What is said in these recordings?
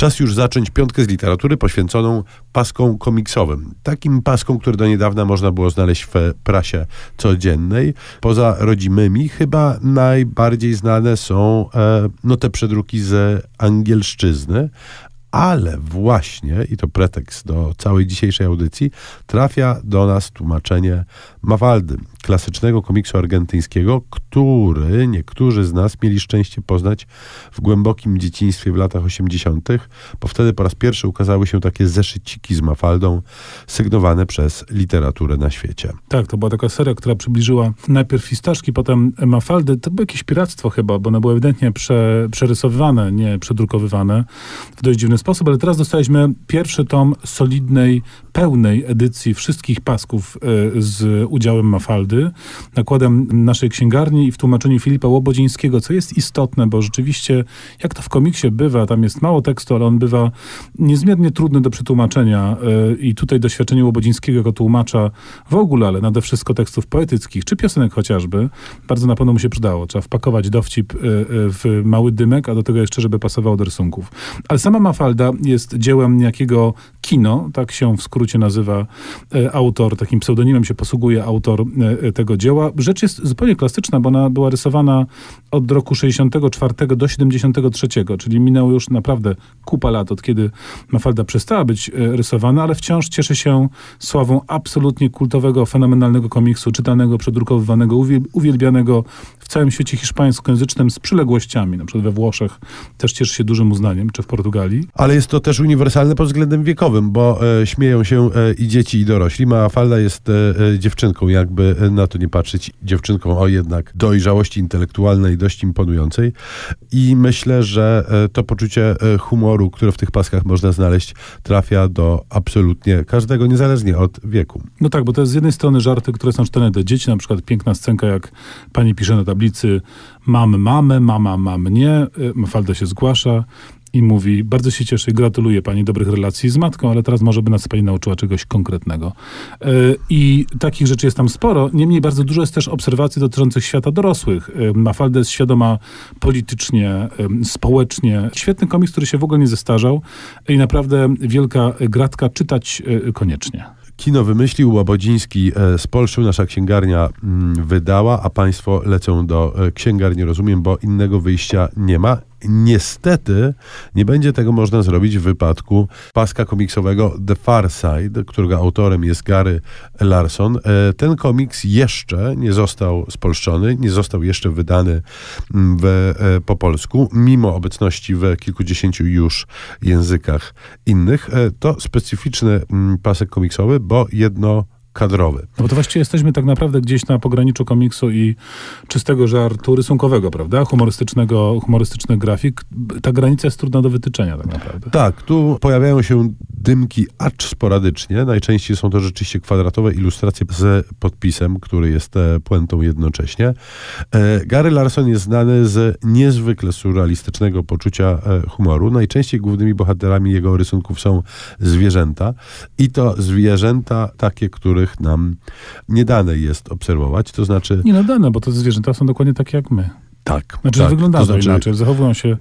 Czas już zacząć piątkę z literatury poświęconą paskom komiksowym. Takim paskom, które do niedawna można było znaleźć w prasie codziennej. Poza rodzimymi chyba najbardziej znane są e, no te przedruki z angielszczyzny, ale właśnie, i to pretekst do całej dzisiejszej audycji, trafia do nas tłumaczenie Mafaldy, klasycznego komiksu argentyńskiego, który niektórzy z nas mieli szczęście poznać w głębokim dzieciństwie w latach 80., bo wtedy po raz pierwszy ukazały się takie zeszyciki z Mafaldą, sygnowane przez literaturę na świecie. Tak, to była taka seria, która przybliżyła najpierw Fistaszki, potem Mafaldy. To było jakieś piractwo chyba, bo one były ewidentnie prze, przerysowywane, nie przedrukowywane w dość dziwny sposób, ale teraz dostaliśmy pierwszy tom solidnej, pełnej edycji wszystkich pasków y, z udziałem Mafaldy, nakładem naszej księgarni i w tłumaczeniu Filipa Łobodzińskiego, co jest istotne, bo rzeczywiście, jak to w komiksie bywa, tam jest mało tekstu, ale on bywa niezmiernie trudny do przetłumaczenia y, i tutaj doświadczenie Łobodzińskiego jako tłumacza w ogóle, ale nade wszystko tekstów poetyckich, czy piosenek chociażby, bardzo na pewno mu się przydało. Trzeba wpakować dowcip y, w mały dymek, a do tego jeszcze, żeby pasował do rysunków. Ale sama Mafalda jest dziełem niejakiego kino, tak się w skrócie nazywa autor, takim pseudonimem się posługuje autor e, tego dzieła. Rzecz jest zupełnie klasyczna, bo ona była rysowana od roku 64 do 73, czyli minęło już naprawdę kupa lat, od kiedy Mafalda przestała być e, rysowana, ale wciąż cieszy się sławą absolutnie kultowego, fenomenalnego komiksu, czytanego, przedrukowywanego, uwielbianego w całym świecie hiszpańskojęzycznym z przyległościami, na przykład we Włoszech też cieszy się dużym uznaniem, czy w Portugalii. Ale jest to też uniwersalne pod względem wiekowym, bo e, śmieją się e, i dzieci, i dorośli. Mafalda jest e, e dziewczynką, jakby na to nie patrzeć, dziewczynką o jednak dojrzałości intelektualnej dość imponującej i myślę, że e, to poczucie e, humoru, które w tych paskach można znaleźć, trafia do absolutnie każdego, niezależnie od wieku. No tak, bo to jest z jednej strony żarty, które są czytane dla dzieci, na przykład piękna scenka, jak pani pisze na tablicy mam mamę, mama ma mnie, e, Mafalda się zgłasza, i mówi, bardzo się cieszę, gratuluję pani dobrych relacji z matką, ale teraz może by nas pani nauczyła czegoś konkretnego. E, I takich rzeczy jest tam sporo, niemniej bardzo dużo jest też obserwacji dotyczących świata dorosłych. E, Mafalda jest świadoma politycznie, e, społecznie. Świetny komiks, który się w ogóle nie zestarzał i naprawdę wielka gratka czytać koniecznie. Kino wymyślił, Łabodziński spolszył, nasza księgarnia mm, wydała, a państwo lecą do księgarni, rozumiem, bo innego wyjścia nie ma. Niestety nie będzie tego można zrobić w wypadku paska komiksowego The Far Side, którego autorem jest Gary Larson. E, ten komiks jeszcze nie został spolszczony, nie został jeszcze wydany mm, w, e, po polsku, mimo obecności w kilkudziesięciu już językach innych. E, to specyficzny mm, pasek komiksowy, bo jedno kadrowy. No bo to właściwie jesteśmy tak naprawdę gdzieś na pograniczu komiksu i czystego żartu rysunkowego, prawda? Humorystycznego, humorystycznych grafik. Ta granica jest trudna do wytyczenia tak naprawdę. Tak, tu pojawiają się dymki acz sporadycznie. Najczęściej są to rzeczywiście kwadratowe ilustracje z podpisem, który jest e, puentą jednocześnie. E, Gary Larson jest znany z niezwykle surrealistycznego poczucia e, humoru. Najczęściej głównymi bohaterami jego rysunków są zwierzęta i to zwierzęta takie, których nam nie dane jest obserwować, to znaczy... Nie no dane, bo te zwierzęta są dokładnie takie jak my. Tak. Znaczy, tak. wyglądają to znaczy, inaczej, zachowują się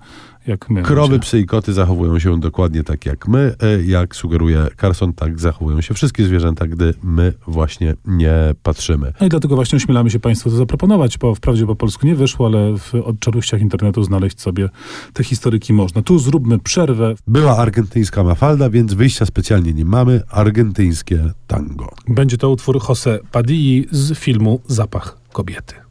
jak my. Krowy, psy i koty zachowują się dokładnie tak jak my. E, jak sugeruje Carson, tak zachowują się wszystkie zwierzęta, gdy my właśnie nie patrzymy. No i dlatego właśnie ośmielamy się Państwu to zaproponować, bo wprawdzie po polsku nie wyszło, ale w odczaruściach internetu znaleźć sobie te historyki można. Tu zróbmy przerwę. Była argentyńska mafalda, więc wyjścia specjalnie nie mamy. Argentyńskie tango. Będzie to utwór Jose Padilli z filmu Zapach kobiety.